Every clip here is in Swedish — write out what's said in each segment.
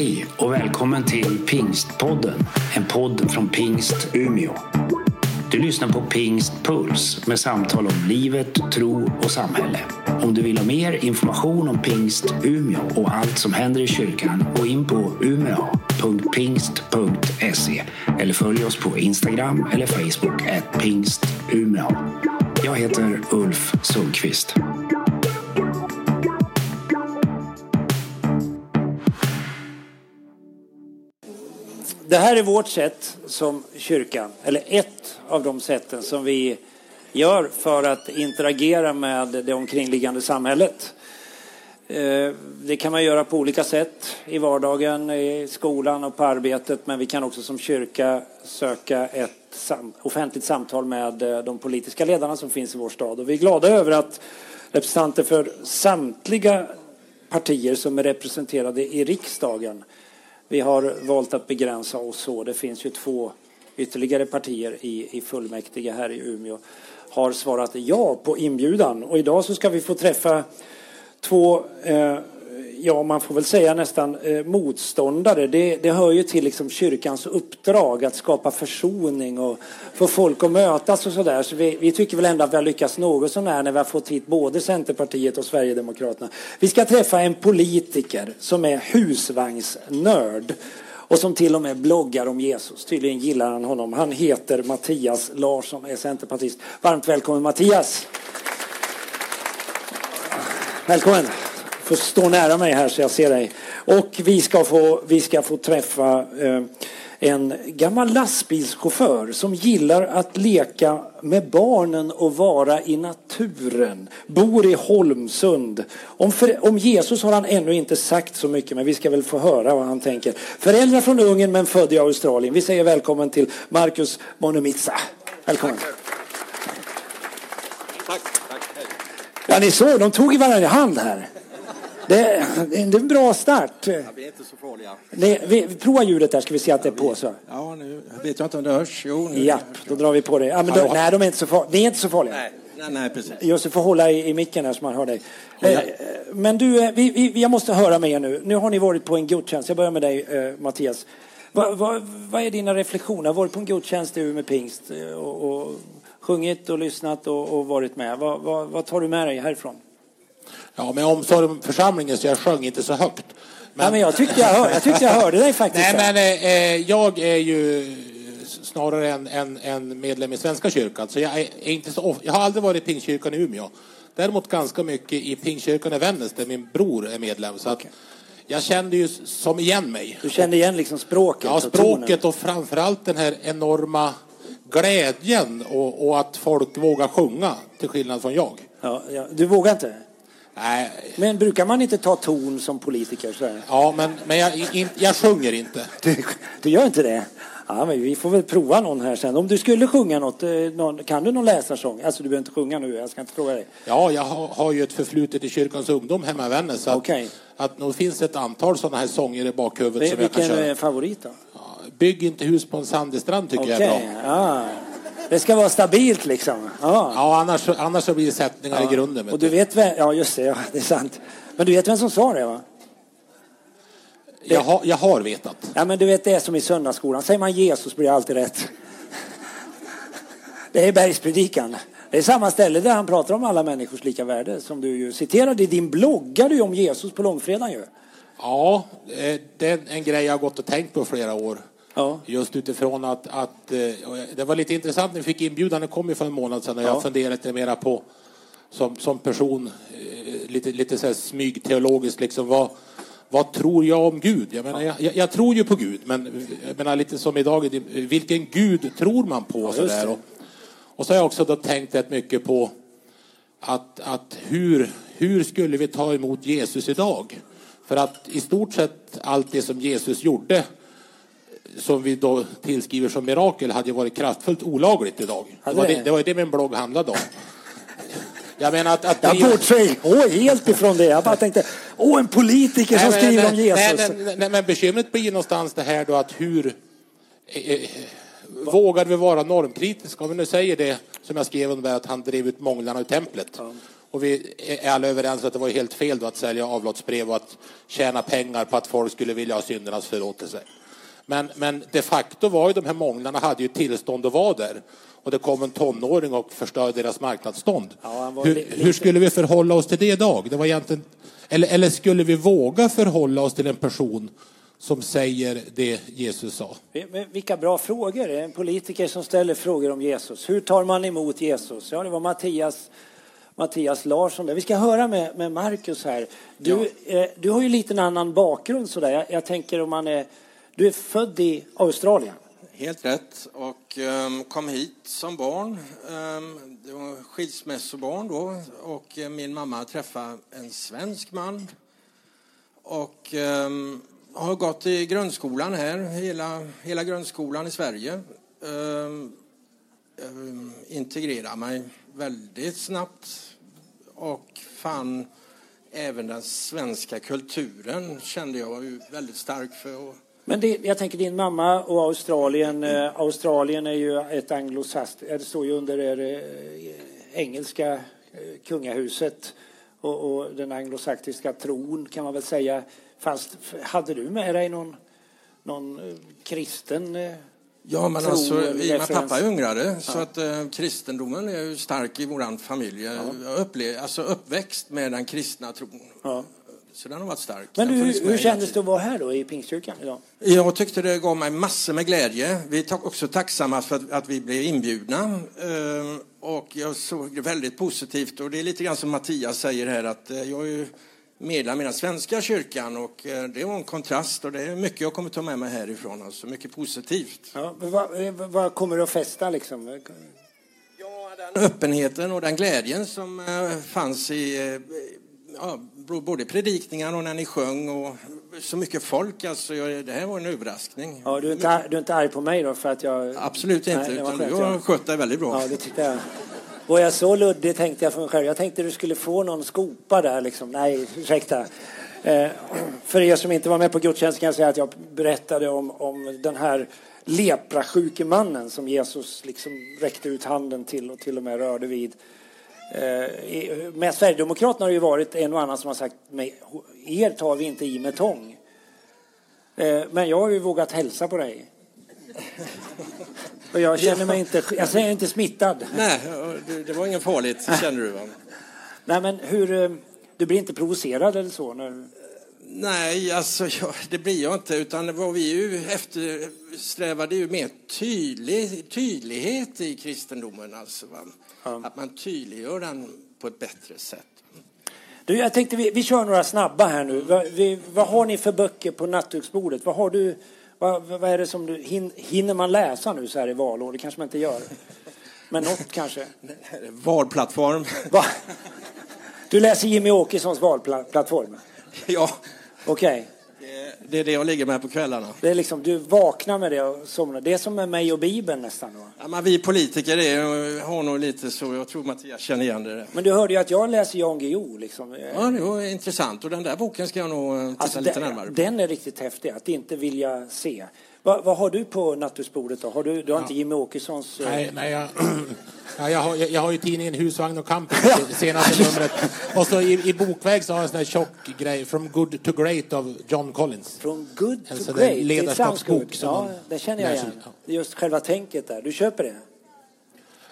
Hej och välkommen till Pingstpodden, en podd från Pingst Umeå. Du lyssnar på Pingst Puls med samtal om livet, tro och samhälle. Om du vill ha mer information om Pingst Umeå och allt som händer i kyrkan, gå in på umea.pingst.se eller följ oss på Instagram eller Facebook, pingstumea. Jag heter Ulf Sundqvist. Det här är vårt sätt som kyrkan, eller ett av de sätten som vi gör för att interagera med det omkringliggande samhället. Eh, det kan man göra på olika sätt i vardagen, i skolan och på arbetet, men vi kan också som kyrka söka ett offentligt samtal med eh, de politiska ledarna som finns i vår stad. Och vi är glada över att representanter för samtliga partier som är representerade i riksdagen vi har valt att begränsa oss så. Det finns ju två ytterligare partier i, i fullmäktige här i Umeå har svarat ja på inbjudan. Och idag så ska vi få träffa två eh, ja, man får väl säga nästan eh, motståndare. Det, det hör ju till liksom kyrkans uppdrag att skapa försoning och få folk att mötas och sådär. Så vi, vi tycker väl ändå att vi har lyckats något sånär när vi har fått hit både Centerpartiet och Sverigedemokraterna. Vi ska träffa en politiker som är husvagnsnörd och som till och med bloggar om Jesus. Tydligen gillar han honom. Han heter Mattias Larsson, är centerpartist. Varmt välkommen Mattias! Välkommen! Får stå nära mig här så jag ser dig. Och vi ska få, vi ska få träffa eh, en gammal lastbilschaufför som gillar att leka med barnen och vara i naturen. Bor i Holmsund. Om, för, om Jesus har han ännu inte sagt så mycket men vi ska väl få höra vad han tänker. Föräldrar från Ungern men född i Australien. Vi säger välkommen till Marcus Monumitsa. Välkommen. Tack. Tack. Ja, ni såg, de tog i varandra hand här. Det, det är en bra start. Vi är inte så farliga. Det, vi, ljudet där ska vi se att det är på. Så. Ja, nu vet jag inte om det hörs. Jo, nu. Ja, då drar vi på det. Ja, men då, nej, de är inte så farliga. Ni är inte så farliga. Nej, nej, nej precis. Just du får hålla i, i micken här så man hör dig. Eh, men du, eh, vi, vi, jag måste höra med er nu. Nu har ni varit på en gudstjänst. Jag börjar med dig, eh, Mattias. Vad va, va är dina reflektioner? Har varit på en gudstjänst i med pingst och, och sjungit och lyssnat och, och varit med. Vad va, tar du med dig härifrån? Ja, med omsorg om församlingen så jag sjöng inte så högt. Men, ja, men jag, tyckte jag, hör, jag tyckte jag hörde dig faktiskt. Nej, men eh, jag är ju snarare en, en, en, medlem i Svenska kyrkan. Så jag, är inte så, jag har aldrig varit i Pingstkyrkan i Umeå. Däremot ganska mycket i Pingstkyrkan i Vännäs där min bror är medlem. Så att jag kände ju som igen mig. Du kände igen liksom språket? Ja, språket och, och framförallt den här enorma glädjen och, och, att folk vågar sjunga till skillnad från jag. Ja, ja. Du vågar inte? Nej. Men brukar man inte ta ton som politiker? Så här? Ja, men, men jag, in, jag sjunger inte. Du, du gör inte det? Ja, men vi får väl prova någon här sen. Om du skulle sjunga något, eh, någon, kan du någon läsarsång? Alltså du behöver inte sjunga nu, jag ska inte fråga dig. Ja, jag har, har ju ett förflutet i kyrkans ungdom hemma i Vännäs. Så okay. att, att nog finns ett antal sådana här sånger i bakhuvudet som jag kan köra. Vilken favorit då? Ja, Bygg inte hus på en sandig strand tycker okay. jag är bra. Ja. Det ska vara stabilt liksom. Ja, ja annars, annars så blir det sättningar ja. i grunden. Och du vet vem, ja just det, ja, det är sant. Men du vet vem som sa det va? Det, jag, har, jag har vetat. Ja men du vet det är som i söndagsskolan. Säger man Jesus blir det alltid rätt. Det är bergspredikan. Det är samma ställe där han pratar om alla människors lika värde som du ju citerade i din bloggar du om Jesus på långfredagen ju. Ja, det är en grej jag har gått och tänkt på flera år. Ja. Just utifrån att, att, eh, det var lite intressant när vi fick inbjudan, det kom ju för en månad sedan och jag funderade lite mera på som, som person, eh, lite, lite så här smygteologiskt liksom, vad, vad tror jag om Gud? Jag, menar, jag, jag, tror ju på Gud, men jag menar, lite som idag, vilken Gud tror man på? Ja, så där? Och, och, så har jag också då tänkt rätt mycket på att, att hur, hur skulle vi ta emot Jesus idag? För att i stort sett allt det som Jesus gjorde som vi då tillskriver som mirakel hade ju varit kraftfullt olagligt idag. Det var det, det, var det min blogg handlade om. Jag menar att... att jag bortser helt ifrån det. Jag bara tänkte, åh, en politiker som nej, skriver nej, om Jesus. Nej, nej, nej, men bekymret blir någonstans det här då att hur... Eh, eh vågar vi vara normkritiska? Om vi nu säger det som jag skrev om att han drev ut månglarna ur templet. Ja. Och vi är alla överens att det var helt fel då att sälja avlatsbrev och att tjäna pengar på att folk skulle vilja ha syndernas förlåtelse. Men, men de facto var ju de här månglarna hade ju tillstånd att vara där. Och det kom en tonåring och förstörde deras marknadsstånd. Ja, hur, li hur, skulle vi förhålla oss till det idag? Det var egentligen, eller, eller skulle vi våga förhålla oss till en person som säger det Jesus sa? Vilka bra frågor. En politiker som ställer frågor om Jesus. Hur tar man emot Jesus? Ja, det var Mattias, Mattias Larsson där. Vi ska höra med, med Marcus här. Du, ja. eh, du har ju lite en annan bakgrund sådär. Jag, jag tänker om man är... Du är född i Australien. Helt rätt. Och um, kom hit som barn. Um, det var skilsmässobarn då. Och uh, min mamma träffade en svensk man. Och um, har gått i grundskolan här, hela, hela grundskolan i Sverige. Um, um, integrerade mig väldigt snabbt och fann även den svenska kulturen kände jag var väldigt stark för. Men det, jag tänker din mamma och Australien. Eh, Australien är ju ett anglosast, det står ju under det eh, engelska eh, kungahuset och, och den anglosaktiska tron kan man väl säga. Fast hade du med dig någon, någon eh, kristen eh, Ja, men tro, alltså, i och med pappa är ungrare, ja. så att eh, kristendomen är ju stark i vår familj. Ja. Jag upplev, alltså uppväxt med den kristna tron. Ja. Så den har varit stark. Men du, hur, hur kändes det att vara här då i Pingstkyrkan idag? Jag tyckte det gav mig massor med glädje. Vi är också tacksamma för att, att vi blev inbjudna. Ehm, och jag såg det väldigt positivt. Och det är lite grann som Mattias säger här att eh, jag är medlem i den svenska kyrkan och eh, det var en kontrast och det är mycket jag kommer ta med mig härifrån, alltså mycket positivt. Ja, vad, eh, vad kommer du att fästa liksom? Ja, den öppenheten och den glädjen som fanns i ja, både predikningar och när ni sjöng och så mycket folk. Alltså, jag, det här var en överraskning. Ja, du, är inte, du är inte arg på mig då för att jag... Absolut inte, Nej, utan du har skött dig väldigt bra. Ja, det tyckte jag. Var jag så luddig tänkte jag för mig själv. Jag tänkte du skulle få någon skopa där liksom. Nej, ursäkta. Eh, för er som inte var med på gudstjänsten kan jag säga att jag berättade om, om den här leprasjuke mannen som Jesus liksom räckte ut handen till och till och med rörde vid. Eh, med Sverigedemokraterna har det ju varit en och annan som har sagt mig, er tar vi inte i med tång. Eh, men jag har ju vågat hälsa på dig. Och jag känner mig inte, jag är inte smittad. Nej, det var inget farligt känner du va? Nej men hur, eh, du blir inte provocerad eller så? När... Nej, alltså ja, det blir jag inte. Utan vad vi ju eftersträvade ju mer tydlig, tydlighet i kristendomen. Alltså, ja. Att man tydliggör den på ett bättre sätt. Du, jag tänkte vi, vi kör några snabba här nu. Vad, vi, vad har ni för böcker på nattduksbordet? Vad har du vad, vad är det som du, hinner man läsa nu så här i valår? Det kanske man inte gör. Men något kanske? Valplattform. Va? Du läser Jimmy Åkessons valplattform? Ja. Okej. Okay. Det är det jag ligger med på kvällarna. Det är liksom, du vaknar med det och somnar. Det är som med mig och Bibeln nästan. Va? Ja, men vi politiker är, har nog lite så. Jag tror Mattias känner igen det. Men du hörde ju att jag läser Jan Guillou. Liksom. Ja, det var intressant. Och den där boken ska jag nog titta alltså, lite den, närmare på. Den är riktigt häftig. Att inte vilja se. Vad, vad har du på nattduksbordet då? Har du, du har ja. inte Jimmy Åkessons... Eh, nej, nej jag, ja, jag, har, jag, har ju tidningen Husvagn och camping, senaste numret. Och så i, i bokväg så har jag en sån här tjock grej, From Good to Great av John Collins. From Good to Great? Ledarskapsbok. Ja, det känner jag igen. Just själva tänket där. Du köper det?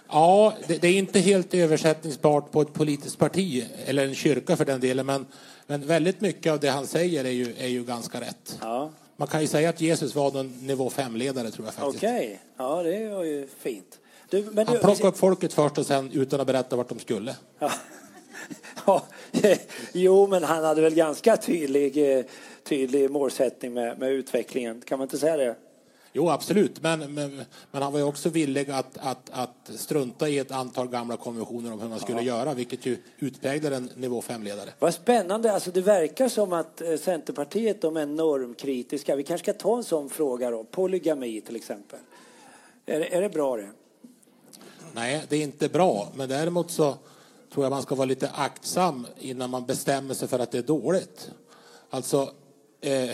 Ja, det, det, är inte helt översättningsbart på ett politiskt parti, eller en kyrka för den delen, men, men väldigt mycket av det han säger är ju, är ju ganska rätt. Ja. Man kan ju säga att Jesus var en nivå 5-ledare tror jag faktiskt. Okej, okay. ja det var ju fint. Du, men Han plockade upp folket först och sen utan att berätta vart de skulle. Ja. ja. jo, men han hade väl ganska tydlig, eh, tydlig målsättning med, med utvecklingen, kan man inte säga det? Jo, absolut. Men, men, men, han var ju också villig att, att, att strunta i ett antal gamla konventioner om hur man skulle ja. göra, vilket ju utpräglade en nivå 5-ledare. Vad spännande. Alltså, det verkar som att eh, Centerpartiet de är normkritiska. Vi kanske ska ta en sån fråga då. Polygami till exempel. Är, är det bra det? Nej, det är inte bra. Men däremot så tror jag man ska vara lite aktsam innan man bestämmer sig för att det är dåligt. Alltså, eh,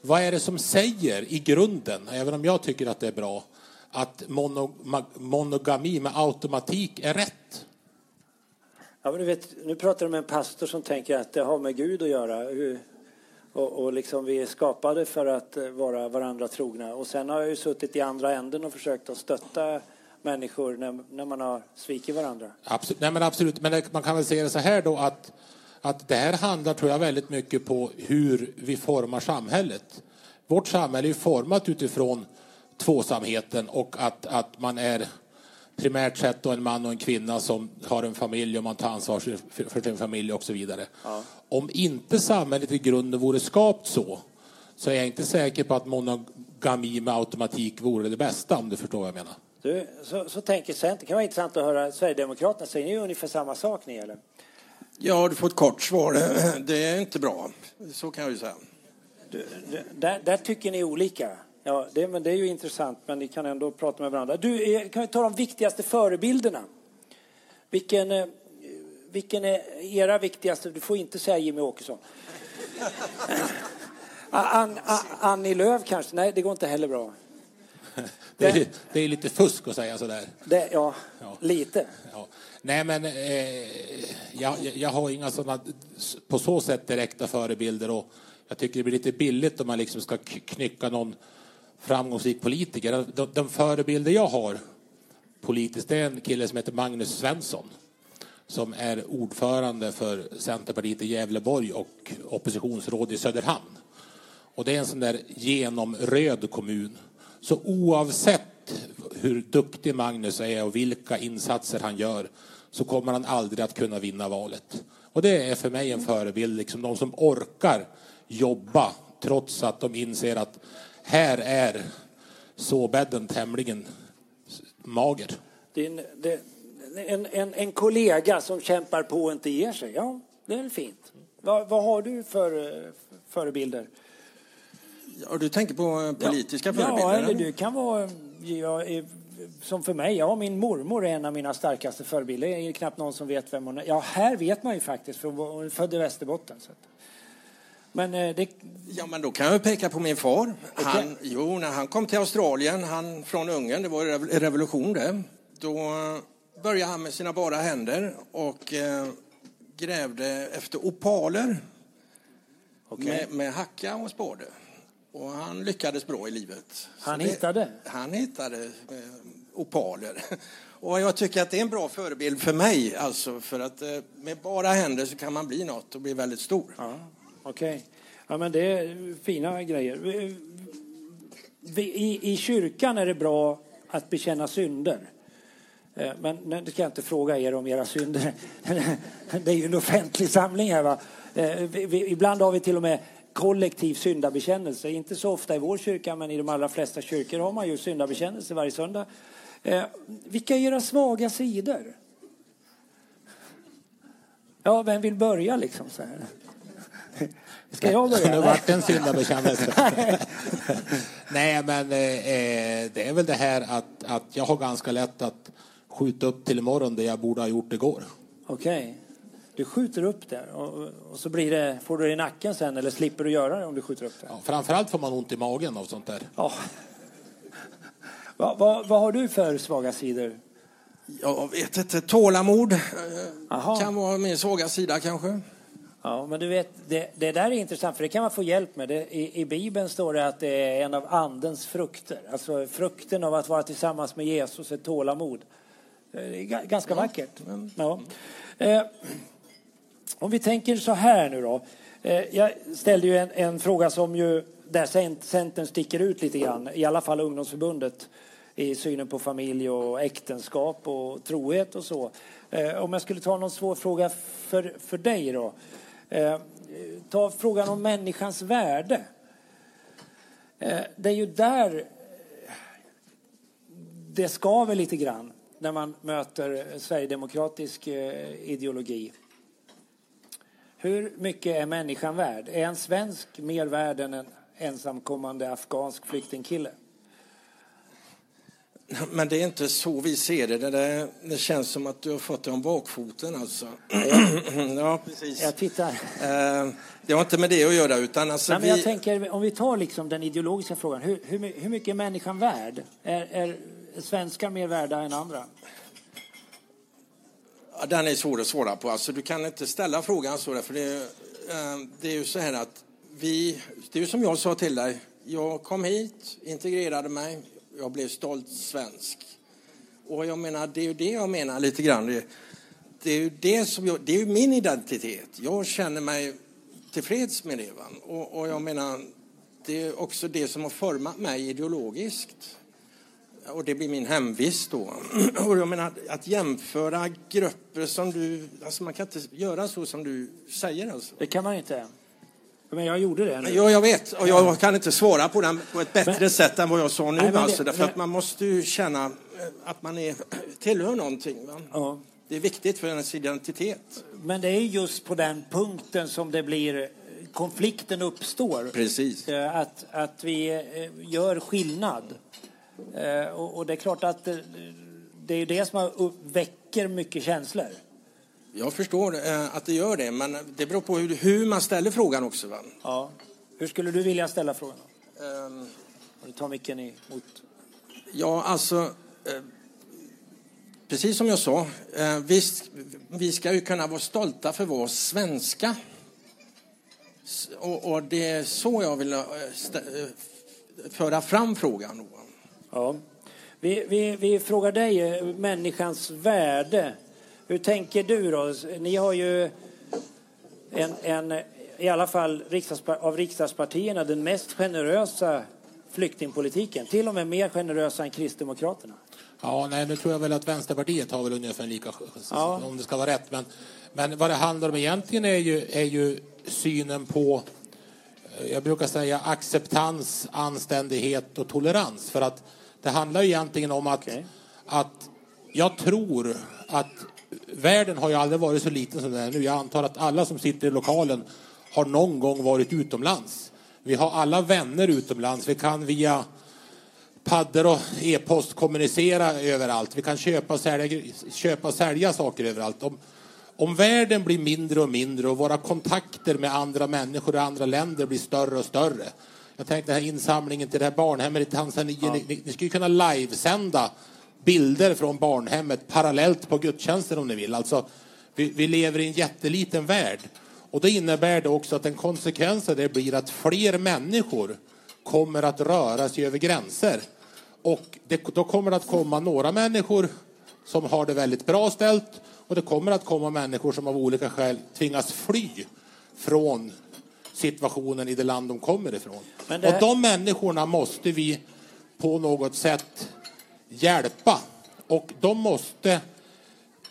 vad är det som säger i grunden, även om jag tycker att det är bra, att monogami med automatik är rätt? Ja, men du vet, nu pratar du med en pastor som tänker att det har med Gud att göra. Och, och liksom vi är skapade för att eh, vara varandra trogna. Och sen har jag ju suttit i andra änden och försökt att stötta människor när, när man har svikit varandra. Absolut, nej men absolut, men man kan väl säga det så här då att, att det här handlar tror jag väldigt mycket på hur vi formar samhället. Vårt samhälle är format utifrån tvåsamheten och att, att man är primärt sett då en man och en kvinna som har en familj och man tar ansvar för, sin familj och så vidare. Ja. Om inte samhället i grunden vore skapt så, så är jag inte säker på att monogami med automatik vore det bästa om du förstår vad jag menar. Du, så, så tänker Centern. Det kan vara intressant att höra Sverigedemokraterna. Säger ni ungefär samma sak ni eller? Ja, du får ett kort svar. Det är inte bra. Så kan jag ju säga. Du, där, där tycker ni olika? Ja, det, men det är ju intressant, men ni kan ändå prata med varandra. Du, kan vi ta de viktigaste förebilderna? Vilken, eh, vilken är era viktigaste? Du får inte säga Jimmy Åkesson. An, An, Annie Lööf kanske? Nej, det går inte heller bra. Det är, det är lite fusk att säga sådär. Det, ja, ja, lite. Ja. Nej, men eh, jag, jag har inga sådana på så sätt direkta förebilder och jag tycker det blir lite billigt om man liksom ska knycka någon framgångsrik politiker. De, de förebilder jag har politiskt det är en kille som heter Magnus Svensson som är ordförande för Centerpartiet i Gävleborg och oppositionsråd i Söderhamn. Och det är en sån där genomröd kommun. Så oavsett hur duktig Magnus är och vilka insatser han gör så kommer han aldrig att kunna vinna valet. Och det är för mig en förebild, liksom de som orkar jobba trots att de inser att här är såbädden tämligen mager. Din, det, en, en, en kollega som kämpar på och inte ger sig, ja, det är fint. Vad, vad har du för förebilder? Ja, du tänker på politiska ja, förebilder? Ja, eller du kan vara... Jag, som för mig, ja, min mormor är en av mina starkaste förebilder. Det är knappt någon som vet vem hon är. Ja, här vet man ju faktiskt, för hon är född i Västerbotten. Så. Men eh, det... Ja, men då kan jag peka på min far. Han, jo, när han kom till Australien, han från Ungern, det var revolution det. Då började han med sina bara händer och eh, grävde efter opaler okay. med, med hacka och spade. Och han lyckades bra i livet. Han hittade? han hittade eh, opaler. Och jag tycker att det är en bra förebild för mig. Alltså för att eh, med bara händer så kan man bli något och bli väldigt stor. Ja, Okej. Okay. Ja, men det är fina grejer. I, I kyrkan är det bra att bekänna synder. Eh, men det ska jag inte fråga er om era synder. Det är ju en offentlig samling här. Va? Ibland har vi till och med kollektiv syndabekännelse. Inte så ofta i vår kyrka, men i de allra flesta kyrkor har man ju syndabekännelse varje söndag. Eh, vilka är era svaga sidor? Ja, vem vill börja liksom? Så här? Ska jag börja? Det vart en syndabekännelse. Nej, men eh, eh, det är väl det här att, att jag har ganska lätt att skjuta upp till imorgon det jag borde ha gjort igår. Okej. Okay. Du skjuter upp det och, och, så blir det, får du det i nacken sen eller slipper du göra det om du skjuter upp det? Ja, framförallt får man ont i magen av sånt där. Ja. vad, vad, vad har du för svaga sidor? Jag vet inte. Tålamod Aha. kan vara min svaga sida kanske. Ja, men du vet, det, det, där är intressant för det kan man få hjälp med. Det, i, I Bibeln står det att det är en av andens frukter. Alltså frukten av att vara tillsammans med Jesus är tålamod. Det är ganska ja. vackert. Ja. Eh, om vi tänker så här nu då. Eh, jag ställde ju en, en, fråga som ju där Centern sticker ut lite grann, i alla fall ungdomsförbundet i synen på familj och äktenskap och trohet och så. Eh, om jag skulle ta någon svår fråga för, för dig då. Eh, ta frågan om människans värde. Det är ju där det skaver lite grann när man möter sverigedemokratisk ideologi. Hur mycket är människan värd? Är en svensk mer värd än en ensamkommande afghansk flyktingkille? Men det är inte så vi ser det. Det, det känns som att du har fått det om bakfoten alltså. ja, precis. Jag tittar. Eh, det har inte med det att göra utan alltså Nej, men Jag tänker, om vi tar liksom den ideologiska frågan. Hur, hur, hur mycket är människan värd? Är, är svenskar mer värda än andra? Den är svår att svara på. Alltså, du kan inte ställa frågan så, för det, eh, det är ju så här att vi, det är som jag sa till dig, jag kom hit, integrerade mig, jag blev stolt svensk. Och jag menar, det är ju det jag menar lite grann. Det, det är ju det som jag, det är min identitet. Jag känner mig tillfreds med det. Och, och jag menar, det är också det som har format mig ideologiskt. Och det blir min hemvist då. Och jag menar, att jämföra grupper som du... Alltså man kan inte göra så som du säger. Alltså. Det kan man inte. Men jag gjorde det. Nu. Ja, jag vet. Och jag kan inte svara på den på ett bättre men, sätt än vad jag sa nu. Nej, alltså, det, därför men, att man måste ju känna eh, att man är, tillhör någonting. Va? Ja. Det är viktigt för ens identitet. Men det är just på den punkten som det blir konflikten uppstår. Precis. Eh, att, att vi eh, gör skillnad. Och det är klart att det är det som väcker mycket känslor. Jag förstår eh, att det gör det, men det beror på hur, man ställer frågan också. Va? Ja. Hur skulle du vilja ställa frågan? Um, du tar micken emot. Ja, alltså... Eh, precis som jag sa, eh, visst, vi ska ju kunna vara stolta för vår svenska. Och, och det är så jag vill eh, eh, föra fram frågan. Ja. Vi, vi, vi frågar dig, eh, människans värde. Hur tänker du då? Ni har ju en, en i alla fall av riksdagspartierna den mest generösa flyktingpolitiken. Till och med mer generösa än Kristdemokraterna. Ja, nej, nu tror jag väl att Vänsterpartiet har väl ungefär lika, ja. om det ska vara rätt. Men, men vad det handlar om egentligen är ju, är ju synen på, jag brukar säga acceptans, anständighet och tolerans. För att det handlar ju egentligen om att, okay. att jag tror att världen har ju aldrig varit så liten som den är nu. Jag antar att alla som sitter i lokalen har någon gång varit utomlands. Vi har alla vänner utomlands. Vi kan via paddor och e-post kommunicera överallt. Vi kan köpa och sälja, köpa och sälja saker överallt. Om, om världen blir mindre och mindre och våra kontakter med andra människor i andra länder blir större och större. Jag tänkte den här insamlingen till det här barnhemmet i Tanzania. Ja. Ni, ni, ni skulle kunna livesända bilder från barnhemmet parallellt på gudstjänsten om ni vill. Alltså, vi, vi lever i en jätteliten värld. Och det innebär det också att en konsekvens av det blir att fler människor kommer att röra sig över gränser. Och det, då kommer det att komma några människor som har det väldigt bra ställt och det kommer att komma människor som av olika skäl tvingas fly från situationen i det land de kommer ifrån. Det... Och de människorna måste vi på något sätt hjälpa. Och de måste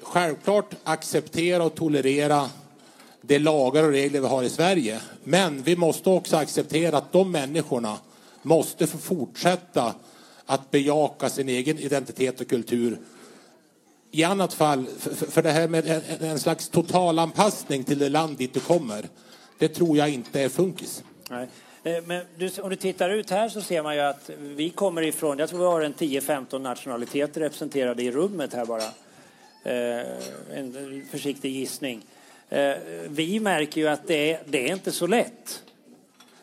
självklart acceptera och tolerera de lagar och regler vi har i Sverige. Men vi måste också acceptera att de människorna måste få fortsätta att bejaka sin egen identitet och kultur. I annat fall, för det här med en slags totalanpassning till det land dit du kommer, det tror jag inte är funkis. Nej. Eh, men du, om du tittar ut här så ser man ju att vi kommer ifrån, jag tror vi har en 10-15 nationaliteter representerade i rummet här bara. Eh, en försiktig gissning. Eh, vi märker ju att det är, det är inte så lätt.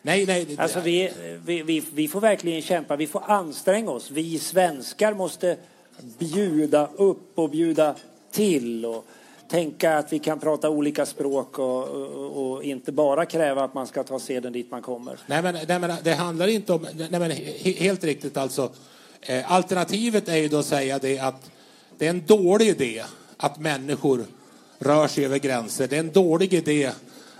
Nej, nej. Det, alltså vi, vi, vi, vi får verkligen kämpa, vi får anstränga oss. Vi svenskar måste bjuda upp och bjuda till. Och, tänka att vi kan prata olika språk och, och, och, inte bara kräva att man ska ta seden dit man kommer. Nej, men, nej, men det handlar inte om... Nej, men, helt riktigt alltså. Eh, alternativet är ju då att säga det att det är en dålig idé att människor rör sig över gränser. Det är en dålig idé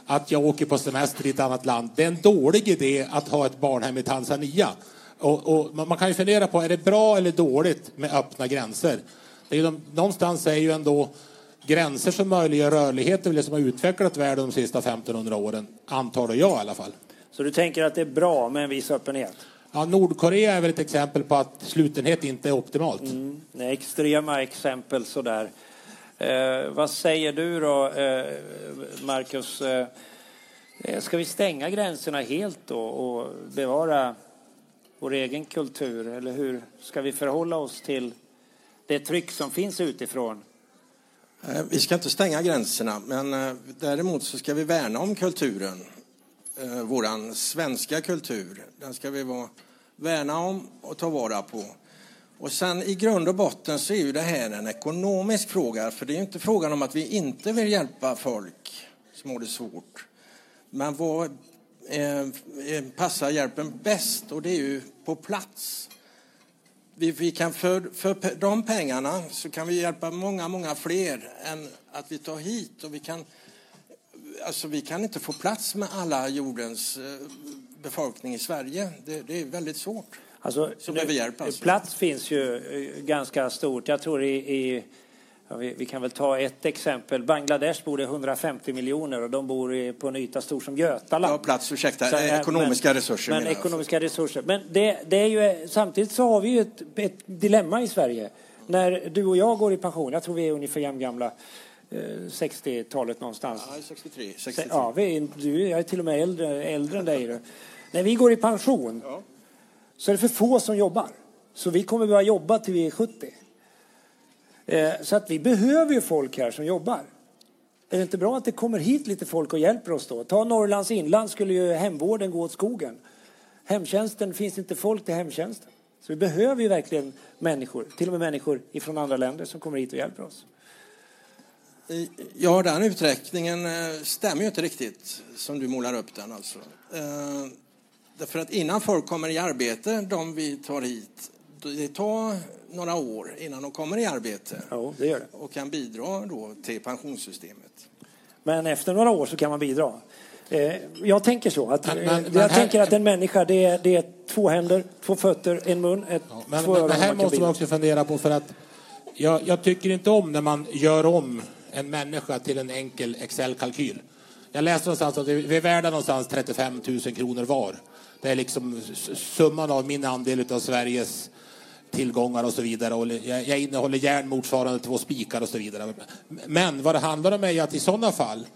att jag åker på semester i ett annat land. Det är en dålig idé att ha ett barnhem i Tanzania. Och, och man kan ju fundera på, är det bra eller dåligt med öppna gränser? Det är de, någonstans är ju ändå gränser som möjliggör rörlighet det som har utvecklat världen de sista 1500 åren, antar jag i alla fall. Så du tänker att det är bra med en viss öppenhet? Ja, Nordkorea är väl ett exempel på att slutenhet inte är optimalt. Mm, extrema exempel sådär. Eh, vad säger du då, eh, Marcus? Eh, ska vi stänga gränserna helt då och bevara vår egen kultur? Eller hur ska vi förhålla oss till det tryck som finns utifrån? Eh, vi ska inte stänga gränserna, men eh, däremot så ska vi värna om kulturen. Eh, vår svenska kultur. Den ska vi vara, värna om och ta vara på. Och sen i grund och botten så är ju det här en ekonomisk fråga. För det är inte frågan om att vi inte vill hjälpa folk som har det svårt. Men vad eh, eh, passar hjälpen bäst? Och det är ju på plats. Vi, vi, kan för, för de pengarna så kan vi hjälpa många, många fler än att vi tar hit. Och vi kan, alltså vi kan inte få plats med alla jordens eh, befolkning i Sverige. Det, det är väldigt svårt. Alltså, så nu, hjälp, alltså. Plats finns ju ganska stort. Jag tror i, i ja, vi, vi, kan väl ta ett exempel. Bangladesh bor det 150 miljoner och de bor i, på en yta stor som Götaland. Ja, plats, ursäkta. Så, ekonomiska men, resurser. Men ekonomiska resurser. Men det, det, är ju, samtidigt så har vi ju ett, ett, dilemma i Sverige. När du och jag går i pension, jag tror vi är ungefär jämngamla, 60-talet eh, någonstans. Ja, 63. 63. Ja, vi, du, jag är till och med äldre, äldre än dig. När vi går i pension ja så är det för få som jobbar. Så vi kommer behöva jobba till vi är 70. Eh, så att vi behöver ju folk här som jobbar. Är det inte bra att det kommer hit lite folk och hjälper oss då? Ta Norrlands inland skulle ju hemvården gå åt skogen. Hemtjänsten, finns inte folk till hemtjänsten. Så vi behöver ju verkligen människor, till och med människor från andra länder som kommer hit och hjälper oss. Ja, den uträkningen eh, stämmer ju inte riktigt som du målar upp den alltså. Eh, därför att innan folk kommer i arbete, de vi tar hit, det tar några år innan de kommer i arbete. Ja, det gör det. Och kan bidra då till pensionssystemet. Men efter några år så kan man bidra. Eh, jag tänker så. Att, men, men, jag här, tänker att en människa det är, det är två händer, två fötter, en mun, ett, ja, men, två men, men här måste man också fundera på för att jag, jag, tycker inte om när man gör om en människa till en enkel Excel-kalkyl. Jag läste någonstans att vi är värda någonstans 35 000 kronor var. Det är liksom summan av min andel av Sveriges tillgångar och så vidare. Och jag innehåller järn motsvarande två spikar och så vidare. Men vad det handlar om är att i sådana fall,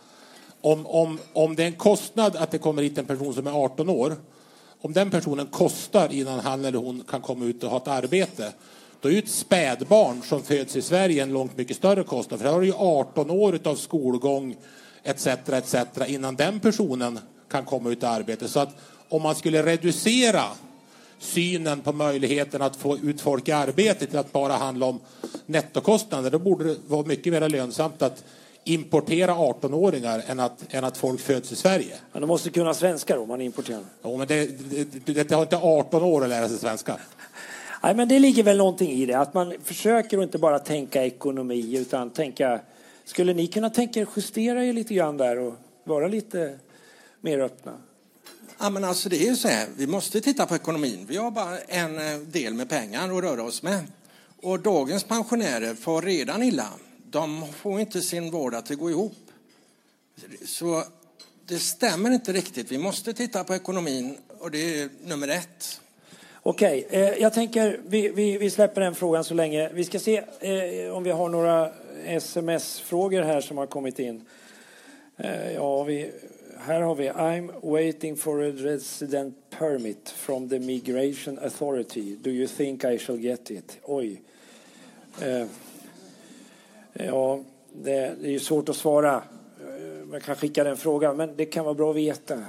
om, om, om det är en kostnad att det kommer hit en person som är 18 år, om den personen kostar innan han eller hon kan komma ut och ha ett arbete, då är ju ett spädbarn som föds i Sverige en långt mycket större kostnad. För där har du ju 18 år av skolgång etc. etc. innan den personen kan komma ut i arbete. Så att om man skulle reducera synen på möjligheten att få ut folk i arbete till att bara handla om nettokostnader, då borde det vara mycket mer lönsamt att importera 18-åringar än att, än att folk föds i Sverige. Men de måste kunna svenska då, om man importerar? Ja, men det, det, det har inte 18 år att lära sig svenska. Nej, men det ligger väl någonting i det, att man försöker att inte bara tänka ekonomi utan tänka... Skulle ni kunna tänka er justera er lite grann där och vara lite mer öppna? Ja, men alltså det är ju så här, vi måste titta på ekonomin. Vi har bara en eh, del med pengar att röra oss med. Och dagens pensionärer får redan illa. De får inte sin vardag att gå ihop. Så det stämmer inte riktigt. Vi måste titta på ekonomin och det är nummer ett. Okej, eh, jag tänker vi, vi, vi, släpper den frågan så länge. Vi ska se eh, om vi har några sms-frågor här som har kommit in. Eh, ja, vi, här har vi I'm waiting for a resident permit from the migration authority. Do you think I shall get it? Oj. Eh, ja, det, det är ju svårt att svara. Eh, man kan skicka den frågan, men det kan vara bra att veta. Eh,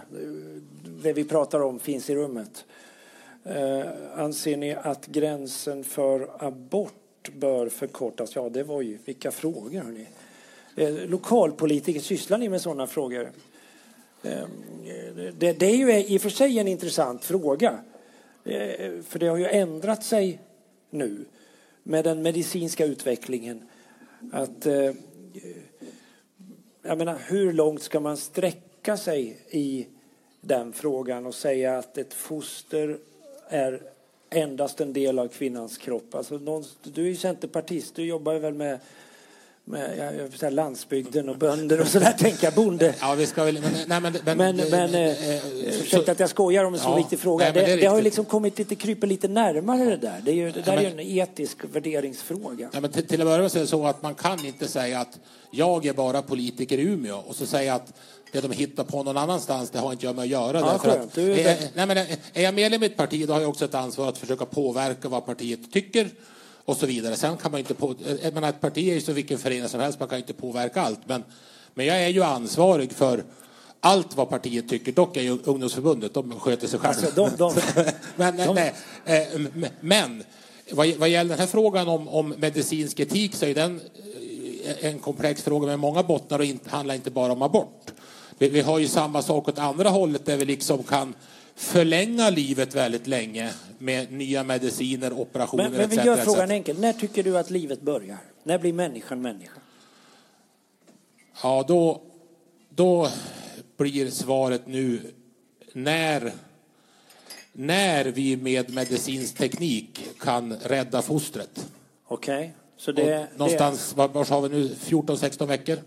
det vi pratar om finns i rummet. Eh, anser ni att gränsen för abort bör förkortas? Ja, det var ju vilka frågor, hörni. Eh, lokalpolitiker, sysslar ni med sådana frågor? Ehm, eh, det, det är ju i och för sig en intressant fråga. Eh, för det har ju ändrat sig nu med den medicinska utvecklingen. Att, eh, jag menar, hur långt ska man sträcka sig i den frågan och säga att ett foster är endast en del av kvinnans kropp? Alltså, någon, du är ju centerpartist, du jobbar väl med med jag landsbygden och bönder och sådär, tänka bonde. Ja, vi ska väl, men, nej, men, men, men, men eh, eh ursäkta att jag skojar om en så ja, viktig fråga. Nej, det, det, det, har ju liksom kommit lite, kryper lite närmare det där. Det, är ju, det där ja, men, är ju en etisk värderingsfråga. Ja, men till, till att börja med så är det så att man kan inte säga att jag är bara politiker i Umeå och så säga att det de hittar på någon annanstans, det har inte jag med att göra. Ja, att, är, nej, men är jag medlem i ett parti, då har jag också ett ansvar att försöka påverka vad partiet tycker och så vidare. Sen kan man inte på, menar, ett parti är ju som vilken förening som helst, man kan inte påverka allt. Men, men jag är ju ansvarig för allt vad partiet tycker. Dock är ju ungdomsförbundet, de sköter sig själva. Alltså, de, de, men, de... Nej, eh, men vad, vad gäller den här frågan om, om medicinsk etik så är den eh, en komplex fråga med många bottnar och inte, handlar inte bara om abort. Vi, vi, har ju samma sak åt andra hållet där vi liksom kan förlänga livet väldigt länge med nya mediciner, operationer Men, men vi gör frågan enkel. När tycker du att livet börjar? När blir människan människa? Ja, då, då blir svaret nu när, när vi med medicinsk teknik kan rädda fostret. Okej. Okay. Så det, någonstans, det... var har vi nu, 14-16 veckor?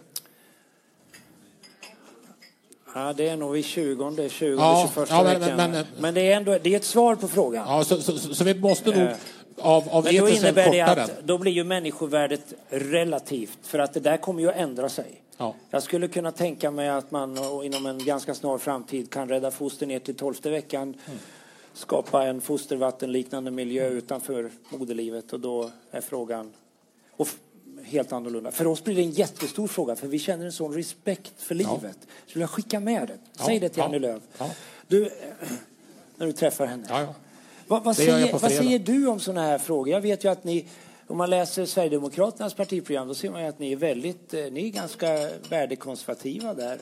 Ja, det är nog vid 20, 20 ja, 21 ja, men, veckan. Men, men, det är ändå det är ett svar på frågan. Ja, så, så, så, så vi måste nog eh, av, av men då innebär det att den. då blir ju människovärdet relativt, för att det där kommer ju att ändra sig. Ja. Jag skulle kunna tänka mig att man inom en ganska snar framtid kan rädda foster ner till tolfte veckan. Mm. Skapa en fostervattenliknande miljö utanför moderlivet och då är frågan och helt annorlunda. För oss blir det en jättestor fråga för vi känner en sån respekt för livet. Ja. Så jag skicka med det. Säg det till ja. Annie Lööf. Ja. Du, när du träffar henne. Ja, vad, vad, säger, vad säger du om sådana här frågor? Jag vet ju att ni om man läser Sverigedemokraternas partiprogram då ser man att ni är väldigt, eh, ni är ganska värdekonservativa där.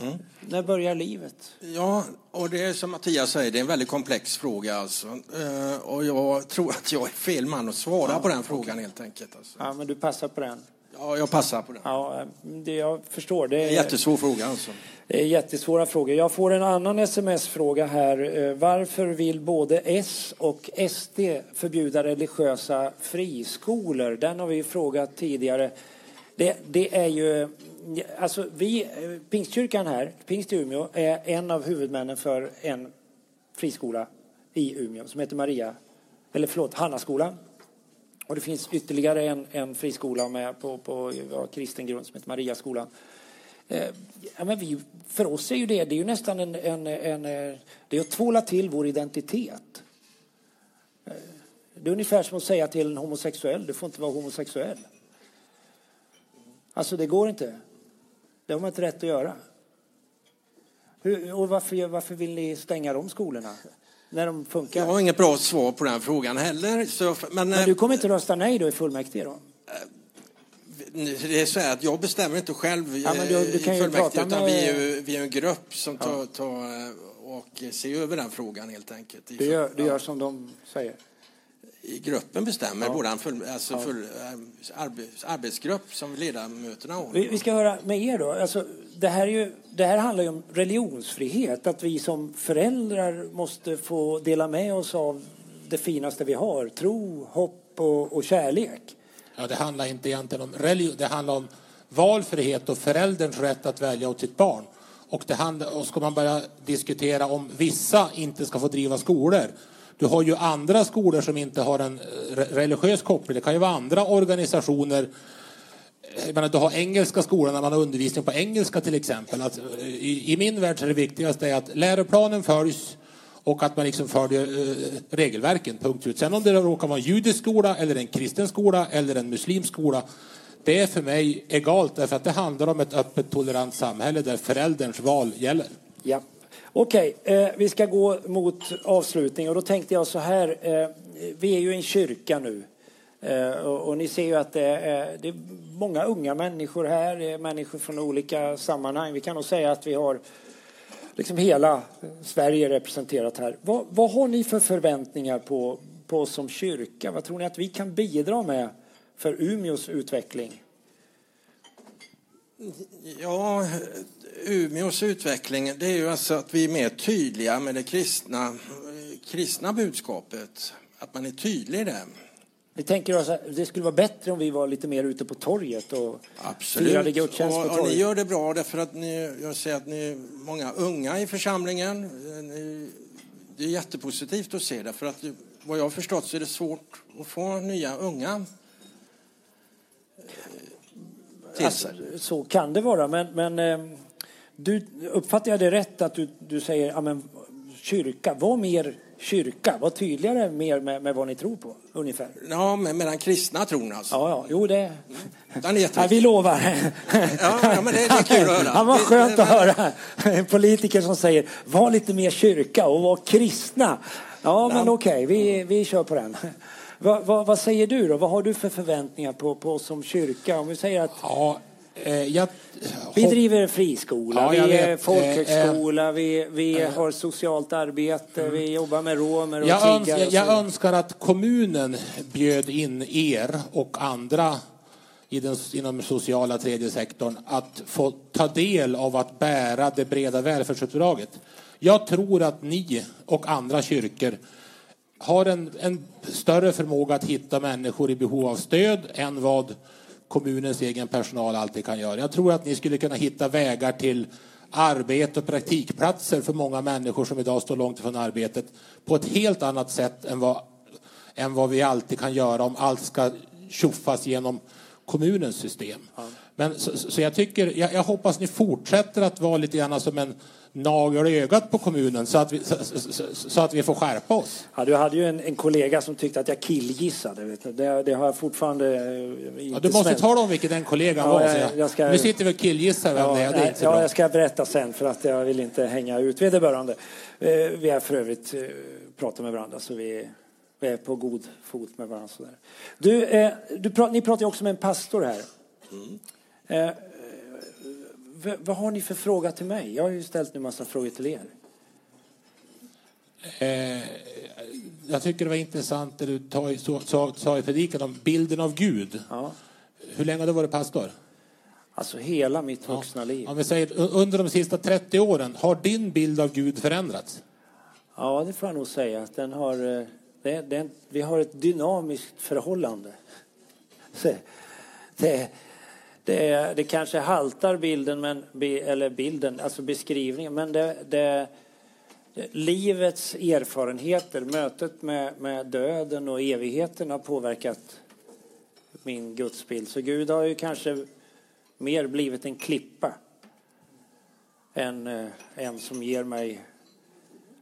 Mm. När börjar livet? Ja, och det är som Mattias säger, det är en väldigt komplex fråga alltså. Uh, och jag tror att jag är fel man att svara ja, på den frågan okay. helt enkelt. Alltså. Ja, men du passar på den? Ja, jag passar på den. Ja, det jag förstår. Det är en jättesvår fråga alltså. Det är jättesvåra frågor. Jag får en annan sms-fråga här. Eh, varför vill både S och SD förbjuda religiösa friskolor? Den har vi frågat tidigare. Det, det är ju... Alltså vi, Pingstkyrkan här, Pingst i Umeå, är en av huvudmännen för en friskola i Umeå som heter Maria, eller förlåt, Hannaskolan. Och det finns ytterligare en, en friskola med på, på ja, kristen grund som heter Mariaskolan. Eh, ja, men vi, för oss är ju det, det är ju nästan en, en, en eh, det är att tvåla till vår identitet. Eh, det är ungefär som att säga till en homosexuell, du får inte vara homosexuell. Alltså det går inte. Det har man inte rätt att göra. Hur, och varför, varför vill ni stänga de skolorna? När de funkar? Jag har inget bra svar på den frågan heller. Så, men, men du kommer inte rösta nej då i fullmäktige då? det är så att jag bestämmer inte själv ja, du, du i fullmäktige utan vi är, ju, vi är en grupp som tar, tar och ser över den frågan helt enkelt. Du gör, du gör som de säger? I gruppen bestämmer, ja. både full, alltså ja. full, eh, arbets, arbetsgrupp som ledamöterna har. Vi, vi, ska höra med er då. Alltså, det, här är ju, det här handlar ju om religionsfrihet, att vi som föräldrar måste få dela med oss av det finaste vi har, tro, hopp och, och kärlek. Ja, det handlar inte egentligen om religion, det handlar om valfrihet och förälderns rätt att välja åt sitt barn. Och, det handlar, och ska man börja diskutera om vissa inte ska få driva skolor. Du har ju andra skolor som inte har en eh, religiös koppling. Det kan ju vara andra organisationer. Jag menar, du har engelska skolor när man har undervisning på engelska till exempel. Att, eh, i, I min värld är det viktigaste att läroplanen följs och att man liksom följer eh, regelverken. Punkt ut. Sen om det råkar vara en judisk skola eller en kristen skola eller en muslimsk skola. Det är för mig egalt därför att det handlar om ett öppet tolerant samhälle där förälderns val gäller. Ja. Okej, okay, eh, vi ska gå mot avslutning och då tänkte jag så här. Eh, vi är ju en kyrka nu. Eh, och, och, ni ser ju att det är, eh, det är många unga människor här, det är människor från olika sammanhang. Vi kan nog säga att vi har liksom hela Sverige representerat här. Vad, vad har ni för förväntningar på, på oss som kyrka? Vad tror ni att vi kan bidra med för Umeås utveckling? Ja, Umeås utveckling det är ju alltså att vi är mer tydliga med det kristna, kristna budskapet. Att man är tydlig där. Vi tänker oss att det skulle vara bättre om vi var lite mer ute på torget och firade gudstjänst på torget. Och ni gör det bra därför att ni, jag ser att ni är många unga i församlingen. Det är jättepositivt att se det för att vad jag har förstått så är det svårt att få nya unga till alltså, Så kan det vara, men, men eh, du, uppfattar jag det rätt att du, du säger ja, kyrka, var mer kyrka? Var tydligare mer med, med vad ni tror på, ungefär. Ja, med, med den kristna tron alltså. Ja, ja. jo det... Den är ja, vi lovar. ja, ja, men det, det är kul att höra. Han var skönt att höra en politiker som säger var lite mer kyrka och var kristna. Ja, men okej, okay. vi, vi kör på den. Va, va, vad säger du då? Vad har du för förväntningar på, på oss som kyrka? Om vi säger att... Ja, eh, jag... Vi driver en friskola, ja, vi är folkhögskola, eh, vi, vi eh, har socialt arbete, mm. vi jobbar med romer och jag, öns jag, jag önskar att kommunen bjöd in er och andra i den, inom den sociala tredje sektorn att få ta del av att bära det breda välfärdsuppdraget. Jag tror att ni och andra kyrkor har en, en större förmåga att hitta människor i behov av stöd än vad kommunens egen personal alltid kan göra. Jag tror att ni skulle kunna hitta vägar till arbete och praktikplatser för många människor som idag står långt ifrån arbetet på ett helt annat sätt än vad, än vad vi alltid kan göra om allt ska tjoffas genom kommunens system. Ja. Men, så, så, jag, tycker, jag, jag, hoppas ni fortsätter att vara lite grann som en nagel i ögat på kommunen så att vi, så, så, så, att vi får skärpa oss. Ja, du hade ju en, en kollega som tyckte att jag killgissade. Vet du. Det, det har jag fortfarande eh, inte ja, Du måste tala om vilken den kollegan ja, var. Jag, jag ska, nu sitter vi och killgissar vem ja, det är. Det är inte ja, jag ska berätta sen för att jag vill inte hänga ut vederbörande. Eh, vi har för övrigt eh, pratat med varandra så vi är på god fot med varandra. Sådär. Du, eh, du prat, ni pratar ju också med en pastor här. Mm. Eh, vad har ni för fråga till mig? Jag har ju ställt en massa frågor till er. Eh, jag tycker det var intressant det du sa, i predikan om bilden av Gud. Ja. Hur länge har du varit pastor? Alltså hela mitt vuxna ja. liv. Om vi säger under de sista 30 åren, har din bild av Gud förändrats? Ja, det får jag nog säga. Den har, eh, det, det, vi har ett dynamiskt förhållande. Det, det, det kanske haltar bilden, men, eller bilden, alltså beskrivningen, men det, det, livets erfarenheter, mötet med, med döden och evigheten har påverkat min gudsbild. Så Gud har ju kanske mer blivit en klippa än eh, en som ger mig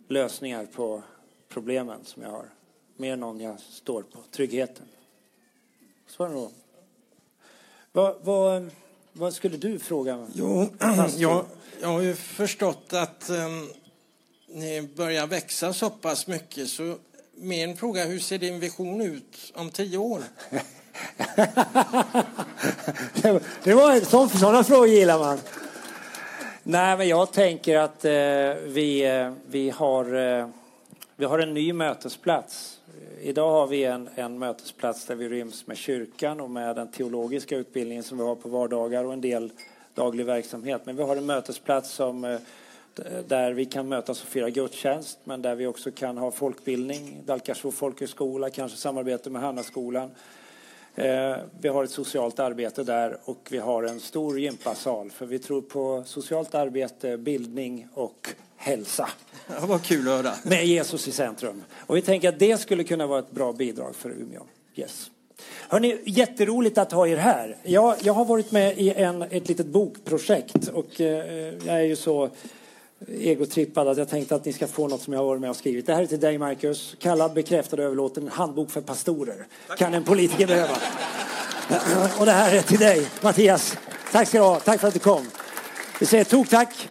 lösningar på problemen som jag har. Mer någon jag står på, tryggheten. Så är det nog. Vad, vad, vad skulle du fråga? Jo, jag, jag har ju förstått att um, ni börjar växa så pass mycket. Så min fråga hur ser din vision ut om tio år? det var sån, sådana frågor gillar man. Nej, men jag tänker att eh, vi, eh, vi, har, eh, vi har en ny mötesplats idag har vi en, en mötesplats där vi ryms med kyrkan och med den teologiska utbildningen som vi har på vardagar och en del daglig verksamhet. Men vi har en mötesplats som, eh, där vi kan mötas och fira gudstjänst men där vi också kan ha folkbildning, Dalkarsbo folkhögskola, kanske samarbete med Hannaskolan. Eh, vi har ett socialt arbete där och vi har en stor gympasal för vi tror på socialt arbete, bildning och hälsa. Ja, vad kul att höra. Med Jesus i centrum. Och vi tänker att det skulle kunna vara ett bra bidrag för Umeå. Yes. Hörrni, jätteroligt att ha er här. Jag, jag har varit med i en, ett litet bokprojekt och eh, jag är ju så egotrippad att jag tänkte att ni ska få något som jag har varit med och skrivit. Det här är till dig Marcus. Kallad, bekräftad och överlåten. En handbok för pastorer. Tack. Kan en politiker behöva. och det här är till dig Mattias. Tack ska du ha. Tack för att du kom. Vi säger tok tack.